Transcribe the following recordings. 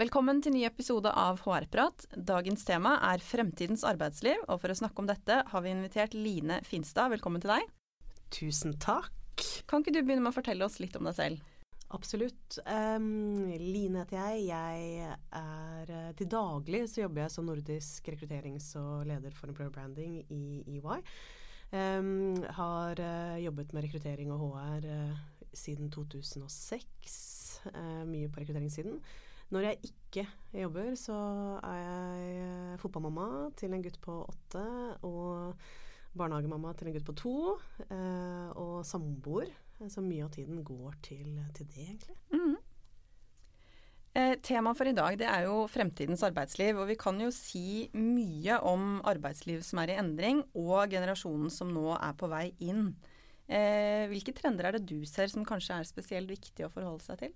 Velkommen til ny episode av HR-prat. Dagens tema er fremtidens arbeidsliv, og for å snakke om dette har vi invitert Line Finstad. Velkommen til deg. Tusen takk. Kan ikke du begynne med å fortelle oss litt om deg selv? Absolutt. Um, Line heter jeg. Jeg er uh, Til daglig så jobber jeg som nordisk rekrutterings- og leder for employer branding i EY. Um, har uh, jobbet med rekruttering og HR uh, siden 2006. mye på rekrutteringssiden. Når jeg ikke jobber, så er jeg fotballmamma til en gutt på åtte. Og barnehagemamma til en gutt på to. og samboer så mye av tiden går til, til det, egentlig. Mm. Eh, Temaet for i dag det er jo fremtidens arbeidsliv. Og vi kan jo si mye om arbeidsliv som er i endring, og generasjonen som nå er på vei inn. Eh, hvilke trender er det du ser som kanskje er spesielt viktig å forholde seg til?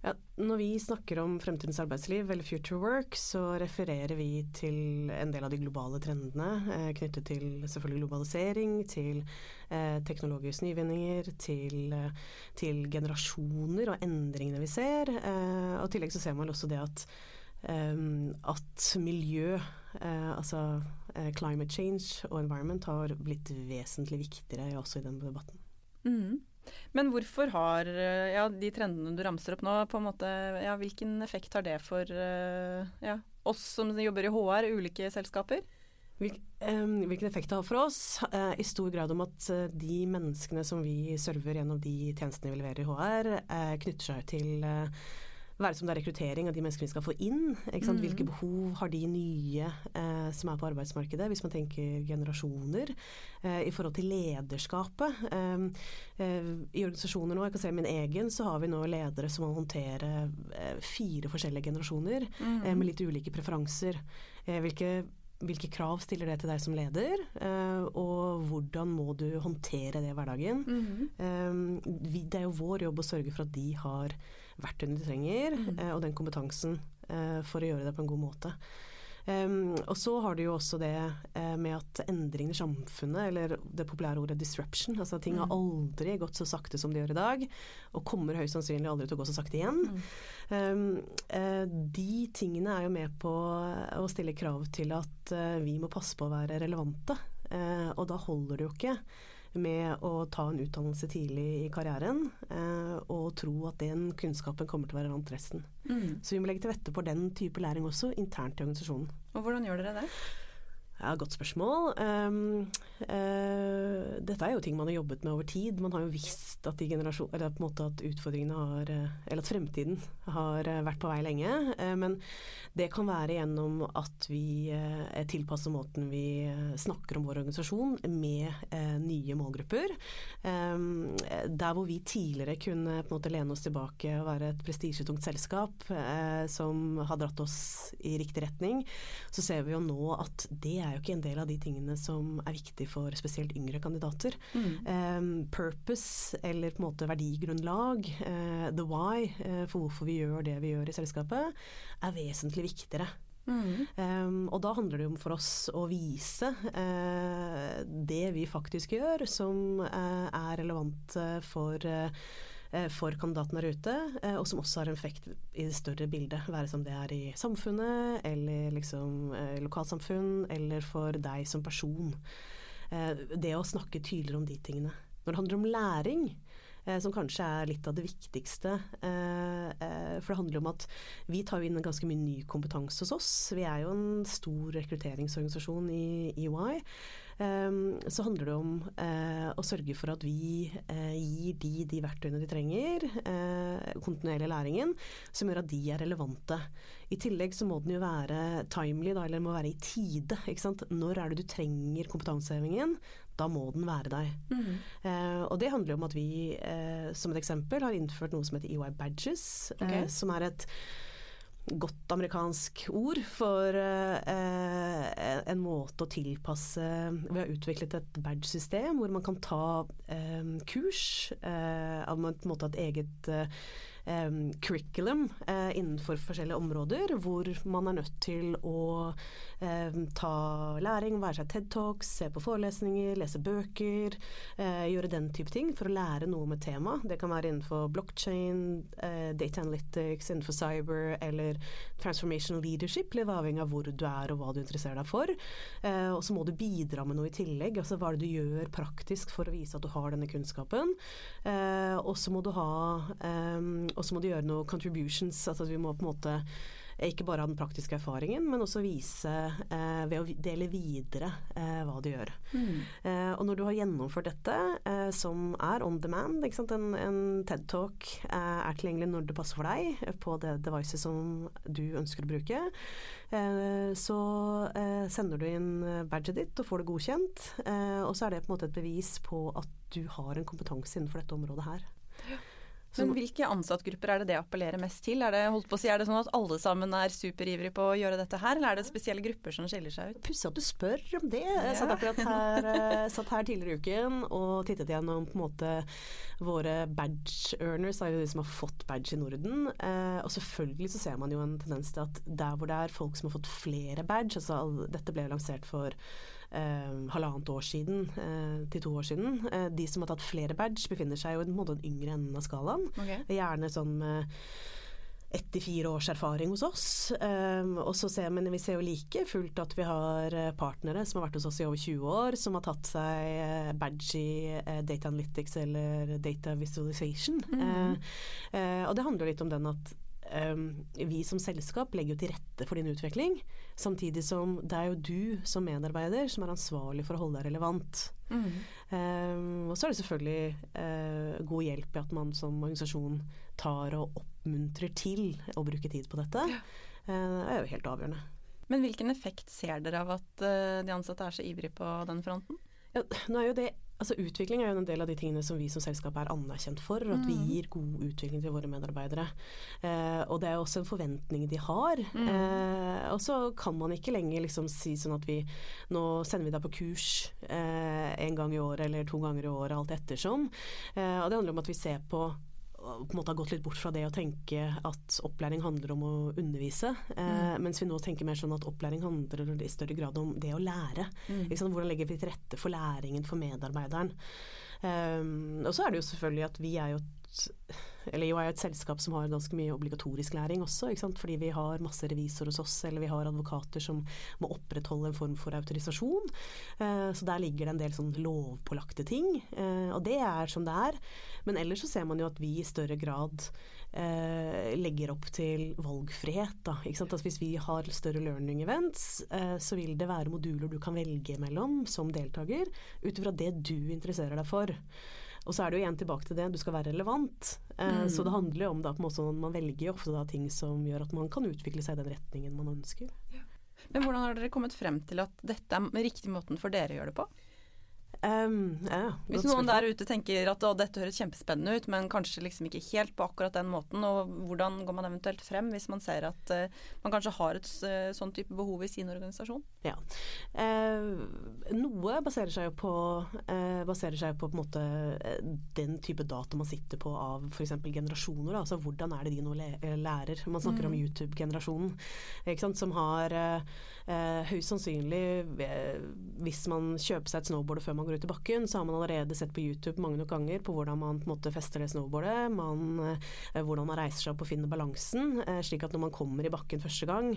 Ja, når vi snakker om fremtidens arbeidsliv, eller future work, så refererer vi til en del av de globale trendene eh, knyttet til selvfølgelig globalisering, til eh, teknologiske nyvinninger, til, eh, til, generasjoner og endringene vi ser. Eh, og I tillegg så ser man også det at, eh, at miljø, altså climate change og environment, har blitt vesentlig viktigere også i den debatten. Mm. Men hvorfor har ja, de trendene du ramser opp nå, på en måte, ja, hvilken effekt har det for ja, oss som jobber i HR, ulike selskaper? Hvilken effekt det har for oss? I stor grad om at de menneskene som vi server gjennom de tjenestene vi leverer i HR, knytter seg til være som det er rekruttering av de menneskene vi skal få inn. Mm. Hvilke behov har de nye eh, som er på arbeidsmarkedet, hvis man tenker generasjoner. Eh, I forhold til lederskapet. Eh, eh I organisasjoner nå, jeg kan se min egen, så har vi nå ledere som må håndtere eh, fire forskjellige generasjoner mm. med litt ulike preferanser. hvilke hvilke krav stiller det til deg som leder, og hvordan må du håndtere det i hverdagen. Mm -hmm. det er jo vår jobb å sørge for at de har verktøyene de trenger, mm. og den kompetansen eh, for å gjøre det på en god måte. Um, og så har du jo også det uh, med at endringene i samfunnet, eller det populære ordet 'disruption', altså ting har mm. aldri gått så sakte som de gjør i dag, og kommer høyst sannsynlig aldri til å gå så sakte igjen. Mm. Um, uh, de tingene er jo med på å stille krav til at uh, vi må passe på å være relevante, og da holder det jo ikke med å ta en utdannelse tidlig i karrieren eh, og tro at den kunnskapen kommer til å være vant resten. Mm. Så vi må legge til rette for den type læring også internt i organisasjonen. Og hvordan gjør dere det? Ja, Godt spørsmål. Um, uh, dette er jo ting man har jobbet med over tid. Man har jo visst at, at utfordringene har eh, Eller at fremtiden har eh, vært på vei lenge. Uh, men det kan være gjennom at vi uh, tilpasser måten vi snakker om vår organisasjon med nye målgrupper. Um, der hvor vi tidligere kunne på en måte lene oss tilbake og være et prestisjetungt selskap som har dratt oss i riktig retning, så ser vi jo nå at det er jo ikke en del av de tingene som er viktig for spesielt yngre kandidater. Mm. Um, purpose, eller på en måte verdigrunnlag, uh, the why, uh, for hvorfor vi gjør det vi gjør i selskapet, er vesentlig viktigere. Mm. Um, og da handler det om for oss å vise uh, det vi faktisk gjør, som er relevant for Eh, for kandidatene der ute, eh, og som også har en effekt i det større bildet. Være som det er i samfunnet, eller liksom eh, lokalsamfunn, eller for deg som person. Det å snakke tydeligere om de tingene. Når det handler om læring, som kanskje er litt av det viktigste. For det handler om at vi tar inn ganske mye ny kompetanse hos oss. Vi er jo en stor rekrutteringsorganisasjon i EY. Ehm, så handler det om eh, å sørge for at vi eh, gir de de verktøyene de trenger, eh, kontinuerlig læringen, som gjør at de er relevante. I tillegg så må den jo være timely, da, eller den må være i tide. Når er det du trenger kompetansehevingen? Da må den være deg. Mm. Eh, og det handler jo om at vi, som et eksempel, har innført noe som heter EY Badges, okay. som er et godt amerikansk ord for eh, en måte å tilpasse Vi har utviklet et badge-system hvor man kan ta eh, kurs eh, av en måte et eget um, curriculum uh, innenfor forskjellige områder, hvor man er nødt til å um, ta læring, være seg TED Talks, se på forelesninger, lese bøker, uh, gjøre den type ting for å lære noe med tema. Det kan være innenfor blockchain, uh, data analytics, innenfor cyber eller transformational leadership, litt avhengig av hvor du er og hva du interesserer deg for. og så må du bidra med noe i tillegg. altså Hva er det du gjør praktisk for å vise at du har denne kunnskapen. og så må du ha um, og så må du gjøre noe contributions. altså Vi må på en måte ikke bare ha den praktiske erfaringen, men også vise eh, ved å dele videre eh, hva du gjør. Mm. Eh, og når du har gjennomført dette, eh, som er on demand, en, en TED-talk eh, er tilgjengelig når det passer for deg på det devicet som du ønsker å bruke, eh, så sender du inn badget ditt og får det godkjent. og så er det på en måte et bevis på at du har en kompetanse innenfor dette området her. Ja. Men hvilke ansattgrupper er det det appellerer mest til? Er det, holdt på å si, er det sånn at alle sammen er superivrige på å gjøre dette her, eller er det spesielle grupper som skiller seg ut? Pussig at du spør om det. Jeg satt akkurat her, eh, satt her tidligere i uken og tittet gjennom på en måte våre badge earners, er jo de som har fått badge i Norden. Eh, og selvfølgelig så ser man jo en tendens til at der hvor det er folk som har fått flere badge, altså dette ble lansert for halvannet år siden eh, til to år siden. Eh, de som har tatt flere badge, befinner seg jo i en den yngre enden av skalaen. Okay. Gjerne sånn ett til fire års erfaring hos oss. Um, og så ser, men vi ser jo like fullt at vi har eh, partnere som har vært hos oss i over 20 år, som har tatt seg eh, badge i data analytics eller data visualization. Mm. Uh, uh, og det handler litt om den at vi som selskap legger jo til rette for din utvikling, samtidig som det er jo du som medarbeider som er ansvarlig for å holde deg relevant. Mm. Um, og så er det selvfølgelig uh, god hjelp i at man som organisasjon tar og oppmuntrer til å bruke tid på dette. Ja. Uh, det er jo helt avgjørende. Men hvilken effekt ser dere av at uh, de ansatte er så ivrige på den fronten? Ja, nå er jo det Altså Utvikling er jo en del av de tingene som vi som selskap er anerkjent for. At vi mm. gir god utvikling til våre medarbeidere. Eh, og det er jo også en forventning de har. Mm. Eh, og så kan man ikke lenger liksom si sånn at vi nå sender vi deg på kurs eh, en gang i året eller to ganger i året, alt ettersom. Eh, og det handler om at vi ser på på en måte har gått litt bort fra det å tenke at opplæring handler om å undervise, eh, mm. mens vi nå tenker mer sånn at opplæring handler i større grad om det å lære. Mm. Hvordan legger vi til rette for læringen for medarbeideren. Um, og så er det jo selvfølgelig at vi er jo et eller jo er et selskap som har ganske mye obligatorisk læring også, fordi vi har masse revisor hos oss, eller vi har advokater som må opprettholde en form for autorisasjon. Uh, så der ligger det en del sånn lovpålagte ting, uh, og det er som det er. Men ellers så ser man jo at vi i større grad eh, legger opp til valgfrihet. Da, altså hvis vi har større learning events, så vil det være moduler du kan velge mellom som deltaker, ut ifra det du interesserer deg for. Og så er det jo igjen tilbake til det, du skal være relevant. Eh, mm. Så det handler jo om da, måte, man velger jo ofte da, ting som gjør at man kan utvikle seg i den retningen man ønsker. Ja. Men hvordan har dere kommet frem til at dette er riktig måten for dere å gjøre det på? Um, ja, Hvis noen der ute tenker at å, dette høres kjempespennende ut, men kanskje liksom ikke helt på akkurat den måten, og hvordan går man eventuelt frem hvis man ser at uh, man kanskje har et uh, sånn type behov i sin organisasjon? Ja. Uh, noe baserer seg jo på, baserer seg på, på måte, den type data man sitter på av f.eks. generasjoner. Da. Altså hvordan er det de nå lærer? Man snakker mm. om YouTube-generasjonen, som har høyst sannsynlig, hvis man kjøper seg et snowboard før man går ut i bakken, så har man allerede sett på YouTube mange nok ganger på hvordan man på en måte fester det snowboardet, man, eh, hvordan man reiser seg opp og finner balansen, eh, slik at når man kommer i bakken første gang,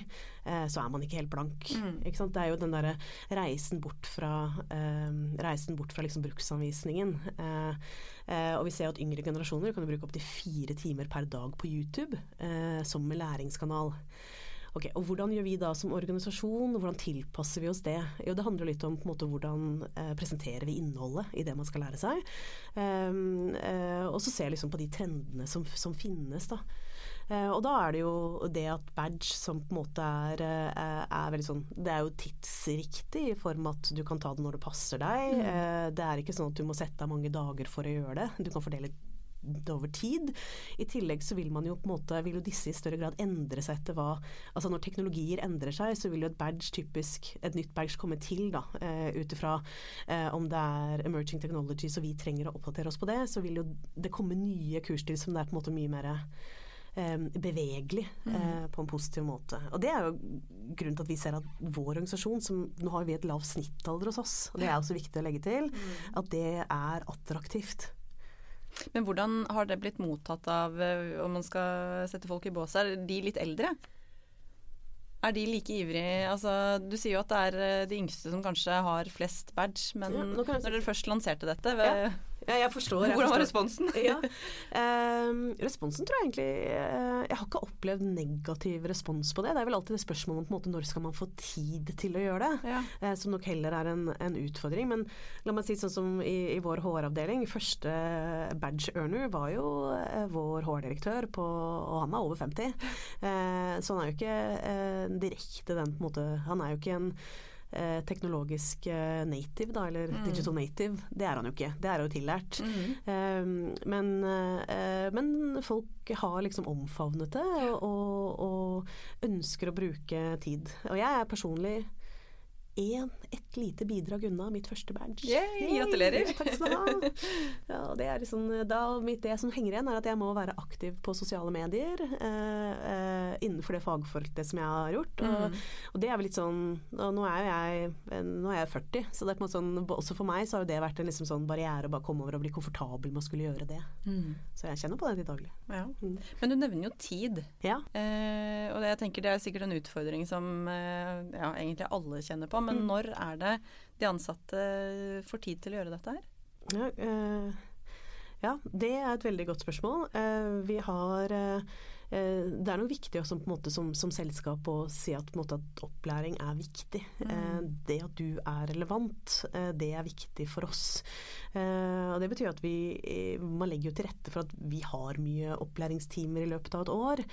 eh, så er man ikke helt blank. Mm. Ikke det er jo den derre reisen bort fra, reisen bort fra liksom bruksanvisningen. og vi ser at yngre generasjoner kan bruke opptil fire timer per dag på YouTube som en læringskanal. Ok, og Hvordan gjør vi da som organisasjon, hvordan tilpasser vi oss det? Jo, Det handler litt om på en måte, hvordan eh, presenterer vi innholdet i det man skal lære seg. Um, uh, og så ser jeg liksom på de trendene som, som finnes. da. Uh, og da er det jo det at badge som på en måte er, uh, er veldig sånn Det er jo tidsriktig i form at du kan ta det når det passer deg. Mm. det er ikke sånn at du må sette av mange dager for å gjøre det. Du kan fordele over tid. I tillegg så vil man jo på en måte, vil jo disse i større grad endre seg etter hva Altså når teknologier endrer seg, så vil jo et badge typisk, et nytt badge komme til, da. Uh, Ut ifra uh, om det er emerging technology, så vi trenger å oppdatere oss på det, så vil jo det komme nye kursstil som det er på en måte mye mer bevegelig mm. på en positiv måte. Og Det er jo grunnen til at vi ser at vår organisasjon, som nå har vi et lavt snittalder hos oss, og det er også viktig å legge til, mm. at det er attraktivt. Men hvordan har det blitt mottatt av, eh, om man skal sette folk i bås, er de litt eldre? Er de like ivrige? Altså, du sier jo at det er eh, de yngste som kanskje har flest badge, men ja, når dere først lanserte dette, ja. Ja, jeg forstår. Jeg Hvordan var responsen? ja. eh, responsen tror jeg egentlig eh, Jeg har ikke opplevd negativ respons på det. Det er vel alltid det spørsmålet om på en måte, når skal man få tid til å gjøre det, ja. eh, som nok heller er en, en, utfordring. Men la meg si sånn som i, i vår HR-avdeling, første badge earner var jo eh, vår HR-direktør, og han er over 50. Eh, så han er jo ikke direkte den på en måte Han er jo ikke en eh, teknologisk eh, native, da, eller mm. digital native. Det er han jo ikke. Det er jo tillært. Mm. Um, men, uh, men, folk har liksom omfavnet det og, og, og ønsker å bruke tid. Og jeg er personlig én, ett lite bidrag unna mitt første badge. Yay, gratulerer! Takk skal du ha. Ja, det, er liksom, da, det som henger igjen, er at jeg må være aktiv på sosiale medier eh, eh, innenfor det fagfeltet som jeg har gjort. Og, mm. og, det er vel litt sånn Nå er jeg, nå er jeg 40, så det er på en måte sånn, også for meg så har det vært en liksom sånn barriere å bare komme over og bli komfortabel med å skulle gjøre det. Mm. Så jeg kjenner på det til daglig. Ja. Mm. Men du nevner jo tid. Ja. Eh, og det, jeg tenker det er sikkert en utfordring som eh, ja, egentlig alle kjenner på men mm. når er det de ansatte får tid til å gjøre dette her? Ja, øh, ja det er et veldig godt spørsmål. Uh, vi har uh, det er noe viktig også, måte, som, som, selskap å si at, måte, at opplæring er viktig. Mm. Det at du er relevant, det er viktig for oss. Og Det betyr at vi man legger jo til rette for at vi har mye opplæringstimer i løpet av et år.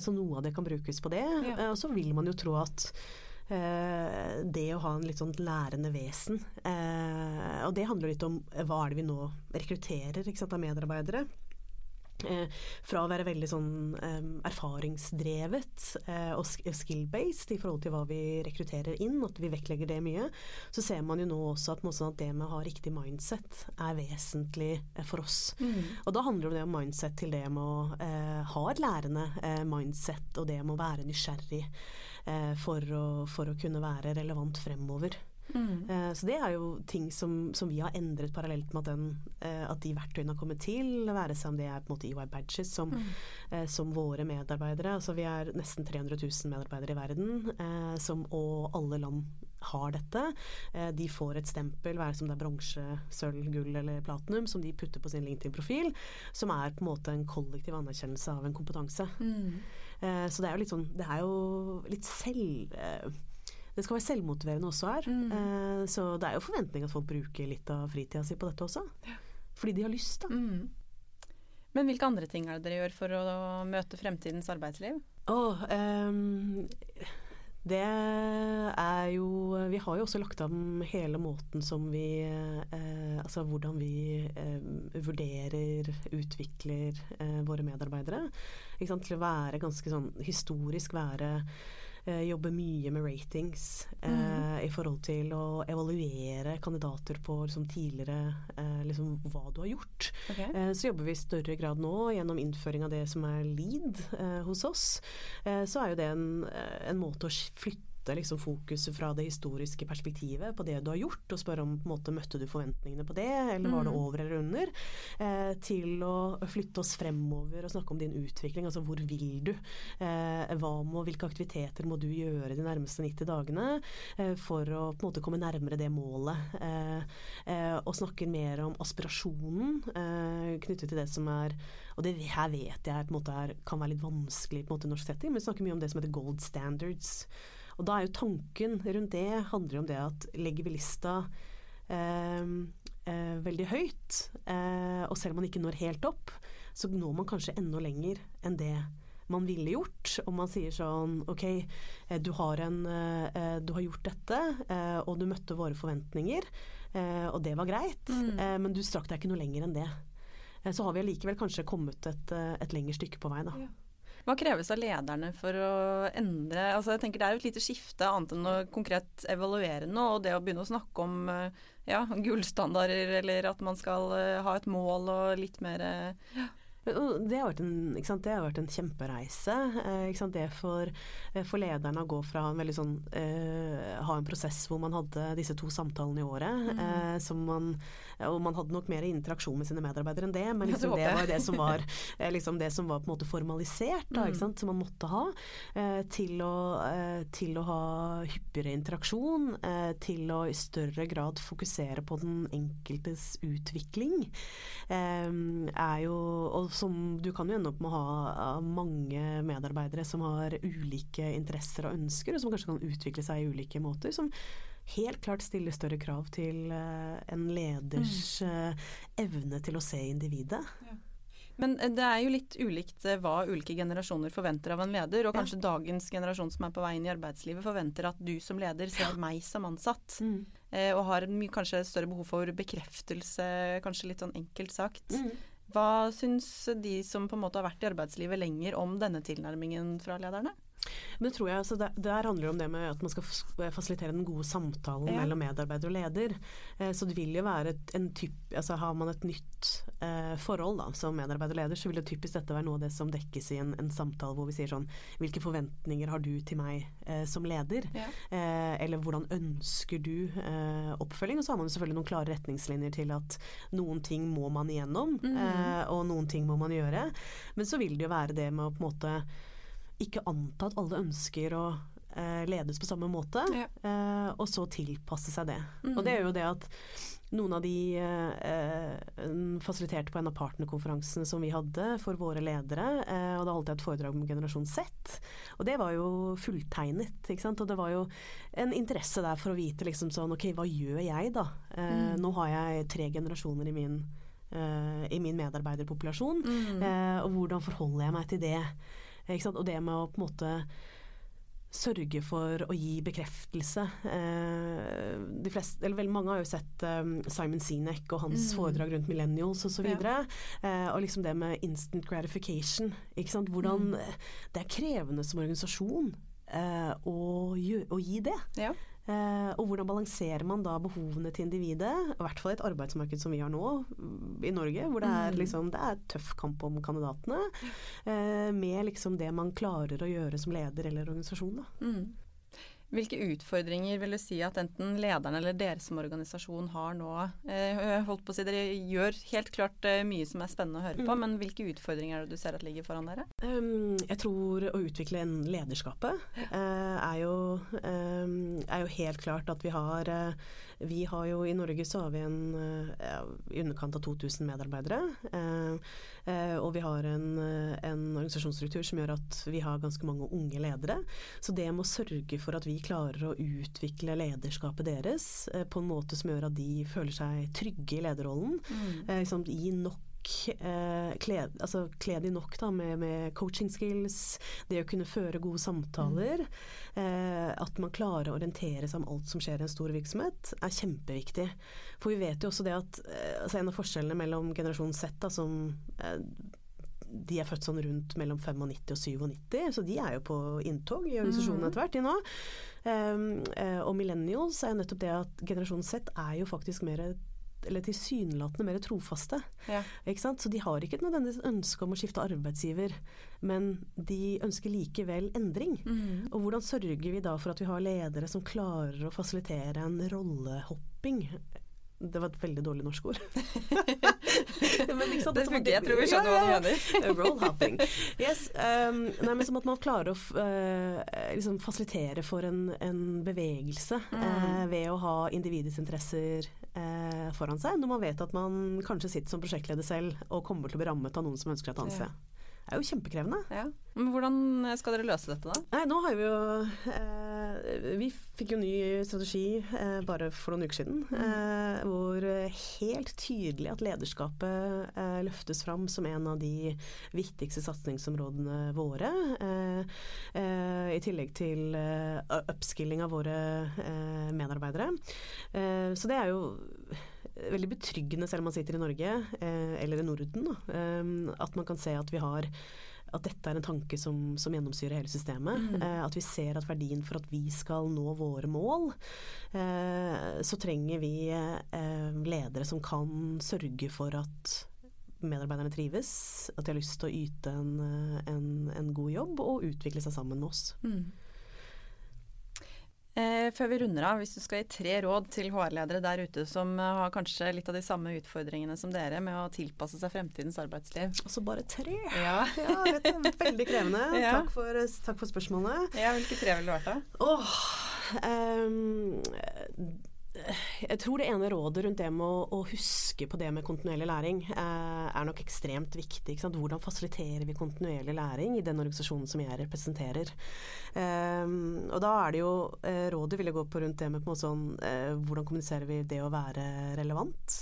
Så noe av det kan brukes på det. Ja. Og så vil man jo tro at Eh, det å ha en litt sånn lærende vesen. Eh, og det handler litt om hva er det vi nå rekrutterer sant, av medarbeidere. Eh, fra å være veldig sånn eh, erfaringsdrevet eh, og skill-based i forhold til hva vi rekrutterer inn, at vi vektlegger det mye, så ser man jo nå også at, at det med å ha riktig mindset er vesentlig eh, for oss. Mm. Og da handler det om mindset til det med å eh, ha et lærende mindset, og det med å være nysgjerrig for å, for, å, kunne være relevant fremover. Mm. Eh, så det er jo ting som, som, vi har endret parallelt med at, den, eh, at de verktøyene har kommet til, være seg om det er på en måte EY Badges som, mm. Eh, som våre medarbeidere. Altså vi er nesten 300 000 medarbeidere i verden, som, og alle land har dette. De får et stempel, være som det er bronse, sølv, gull eller platinum, som de putter på sin LinkedIn-profil, som er på en måte en kollektiv anerkjennelse av en kompetanse. Mm. Så det er jo litt sånn Det er jo litt selv det skal være selvmotiverende også her. Mm. Eh, så det er jo forventning at folk bruker litt av fritida si på dette også. Fordi de har lyst, da. Mm. Men hvilke andre ting er det dere gjør for å møte fremtidens arbeidsliv? Oh, um, det er jo Vi har jo også lagt om hele måten som vi eh, Altså hvordan vi eh, vurderer, utvikler eh, våre medarbeidere. Til å være ganske sånn historisk være jobber mye med ratings eh, mm. i forhold til å evaluere kandidater på liksom, tidligere eh, liksom, hva du har gjort. Okay. Eh, så jobber vi i større grad nå gjennom innføring av det som er lead eh, hos oss. Eh, så er jo det en, en måte å flytte flytte liksom fokuset fra det historiske perspektivet på det du har gjort, og spørre om på en måte, møtte du forventningene på det, eller var det mm. over eller under, eh, til å flytte oss fremover og snakke om din utvikling. Altså hvor vil du? Eh, hva må, hvilke aktiviteter må du gjøre de nærmeste 90 dagene eh, for å på en måte komme nærmere det målet? Eh, eh, og snakke mer om aspirasjonen eh, knyttet til det som er og det her vet jeg på en måte er, kan være litt vanskelig på en måte i norsk setting, men vi snakker mye om det som heter gold standards. Og da er jo tanken rundt det handler om det at legger vi lista eh, eh, veldig høyt, eh, og selv om man ikke når helt opp, så når man kanskje enda lenger enn det man ville gjort. Om man sier sånn OK, eh, du har, en, eh, du har gjort dette, eh, og du møtte våre forventninger, og det var greit, mm. men du strakk deg ikke noe lenger enn det. så har vi allikevel kanskje kommet et, et lengre stykke på vei, da. Ja. Hva kreves av lederne for å endre altså jeg tenker Det er jo et lite skifte, annet enn å konkret evaluere noe. Og det å begynne å snakke om ja, gullstandarder, eller at man skal ha et mål og litt mer ja, det har vært en, det har vært en kjempereise. Eh, det for, eh, for lederne å gå fra en veldig sånn eh, Ha en prosess hvor man hadde disse to samtalene i året. Mm. Eh, som man, og man hadde nok mer interaksjon med sine medarbeidere enn det, men liksom, det, det, var det som var, eh, liksom det som var på en måte formalisert, da, mm. som man måtte ha. Eh, til å, til, å, ha hyppigere interaksjon. til å i større grad fokusere på den enkeltes utvikling. er jo og som du kan jo ende opp med å ha mange medarbeidere som har ulike interesser og ønsker, og som kanskje kan utvikle seg i ulike måter. som helt klart stiller større krav til uh, en leders mm. evne til å se individet. Ja. Men eh, det er jo litt ulikt hva ulike generasjoner forventer av en leder. Og kanskje ja. dagens generasjon som er på vei inn i arbeidslivet forventer at du som leder ser meg som ansatt. Mm. Eh, og har kanskje større behov for bekreftelse, kanskje litt sånn enkelt sagt. Mm. Hva syns de som på en måte har vært i arbeidslivet lenger om denne tilnærmingen fra lederne? Men tror jeg, altså det, Der handler det om det med at man skal fasilitere den gode samtalen ja. mellom medarbeider og leder. Eh, så det vil jo være et, en typ, altså Har man et nytt eh, forhold da, som medarbeider og leder, så vil det typisk dette være noe av det som dekkes i en, en samtale hvor vi sier sånn Hvilke forventninger har du til meg eh, som leder? Ja. Eh, eller hvordan ønsker du eh, oppfølging? Og så har man selvfølgelig noen klare retningslinjer til at noen ting må man igjennom, mm. og noen ting må man gjøre. Men så vil det jo være det med å på en måte ikke anta at alle ønsker å eh, ledes på samme måte, ja. eh, og så tilpasse seg det. Mm. Og det er jo det at noen av de eh, fasiliterte på en av partnerkonferansene som vi hadde for våre ledere, eh, og da holdt jeg et foredrag om generasjon Z, og det var jo fulltegnet, ikke sant. Og det var jo en interesse der for å vite liksom sånn ok, hva gjør jeg da? Eh, mm. Nå har jeg tre generasjoner i min eh, i min medarbeiderpopulasjon, mm. og hvordan forholder jeg meg til det? Og det med å på en måte sørge for å gi bekreftelse. Eh, de fleste, eller veldig mange har jo sett um, Simon Sinek og hans mm. foredrag rundt millennials osv. Og, så ja. eh, og liksom det med instant gratification. Hvordan mm. Det er krevende som organisasjon eh, å, å, gi det. Ja. Eh, og hvordan balanserer man da behovene til individet, i hvert fall i et arbeidsmarked som vi har nå i Norge, hvor det er, mm. liksom, det er tøff kamp om kandidatene, eh, med liksom det man klarer å gjøre som leder eller organisasjon. Da. Mm. Hvilke utfordringer vil du si at enten lederne eller dere som organisasjon har nå? Eh, holdt på å si Dere gjør helt klart eh, mye som er spennende å høre på, mm. men hvilke utfordringer er det du ser at ligger foran dere? Um, jeg tror å utvikle en lederskapet uh, er, jo, um, er, jo, helt klart at vi har vi har jo I Norge så har vi en uh, i underkant av 2000 medarbeidere. Uh, uh, og vi har en, en, organisasjonsstruktur som gjør at vi har ganske mange unge ledere. Så det med å sørge for at vi klarer å utvikle lederskapet deres på en måte som gjør at de føler seg trygge i lederrollen, mm. liksom, gi nok eh, kle, altså, kle de nok da, med, med, coaching skills, det å kunne føre gode samtaler. Mm. Eh, at man klarer å orientere seg om alt som skjer i en stor virksomhet, er kjempeviktig. For vi vet jo også det at eh, altså en av forskjellene mellom generasjon Z, da, som eh, de er født sånn rundt mellom 95 og 97, så de er jo på inntog i organisasjonen mm. etter hvert, de nå. Um, og millennials er jo nettopp det at generasjon Z er jo faktisk mer eller tilsynelatende mer trofaste. Ja. Så de har ikke nødvendigvis ønske om å skifte arbeidsgiver, men de ønsker likevel endring. Mm. Og hvordan sørger vi da for at vi har ledere som klarer å fasilitere en rollehopping det var et veldig dårlig norsk ord. men, sant, det funker, jeg tror vi skjønner ja, ja. hva du mener. Roll hopping. Yes, um, nei, men som at man klarer å uh, liksom fasilitere for en, en bevegelse mm. uh, ved å ha individets interesser uh, foran seg, når man vet at man kanskje sitter som prosjektleder selv og kommer til å bli rammet av noen som ønsker et annet sted. Ja. Det er jo kjempekrevende. Ja. Men hvordan skal dere løse dette, da? Nei, nå har vi jo Vi fikk jo ny strategi eh, bare for noen uker siden. Mm. Eh, hvor helt tydelig at lederskapet eh, løftes fram som en av de viktigste satsingsområdene våre. Eh, eh, I tillegg til upskilling av våre medarbeidere. så det er jo veldig betryggende selv om man sitter i Norge, eh, eller i Norden, eh, at man kan se at vi har at dette er en tanke som, som gjennomsyrer hele systemet. Mm. Eh, at vi ser at verdien for at vi skal nå våre mål, eh, så trenger vi eh, ledere som kan sørge for at medarbeiderne trives, at de har lyst til å yte en, eh, en, en god jobb og utvikle seg sammen med oss. Mm. Eh, før vi runder av, hvis du skal gi tre råd til HR-ledere der ute som eh, har kanskje litt av de samme utfordringene som dere med å tilpasse seg fremtidens arbeidsliv. Altså bare tre! Ja, Ja, vet det. Veldig krevende. Ja. Takk, for, takk for spørsmålet. ja hvilke tre ville du vært da? Åh, ehm, jeg tror det ene rådet rundt det med å, å huske på det med kontinuerlig læring eh, er nok ekstremt viktig. Hvordan fasiliterer vi kontinuerlig læring i den organisasjonen som jeg representerer? Eh, og da er det jo eh, rådet ville gå på rundt det med på en måte sånn eh, hvordan kommuniserer vi det å være relevant?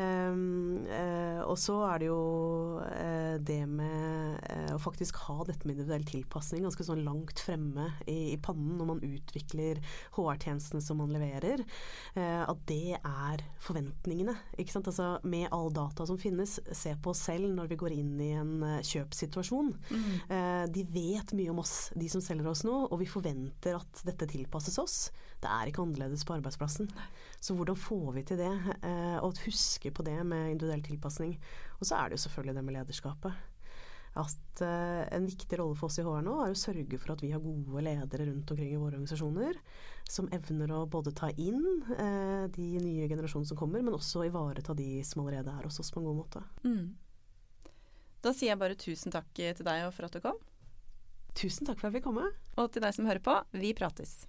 Ehm, eh, og så er det jo eh, det med å faktisk ha dette med individuell tilpasning ganske sånn langt fremme i, i pannen når man utvikler HR-tjenestene som man leverer. Eh, at det er forventningene. Ikke sant? Altså, med all data som finnes, se på oss selv når vi går inn i en eh, kjøpssituasjon. Eh, de vet mye om oss, de som selger oss nå, og vi forventer at dette tilpasses oss. Det er ikke annerledes på arbeidsplassen. Så hvordan får vi til det? Og huske på det med individuell tilpasning. Og så er det jo selvfølgelig det med lederskapet. At eh, en viktig rolle for oss i HR nå er å sørge for at vi har gode ledere rundt omkring i våre organisasjoner, som evner å både ta inn eh, de nye generasjonene som kommer, men også ivareta de som allerede er hos oss på en god måte. Mm. Da sier jeg bare tusen takk til deg og for at du kom. Tusen takk for at jeg fikk komme. Og til deg som hører på, vi prates.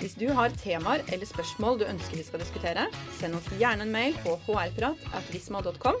Hvis du har temaer eller spørsmål du ønsker vi skal diskutere, send oss gjerne en mail på hrprat.visma.com.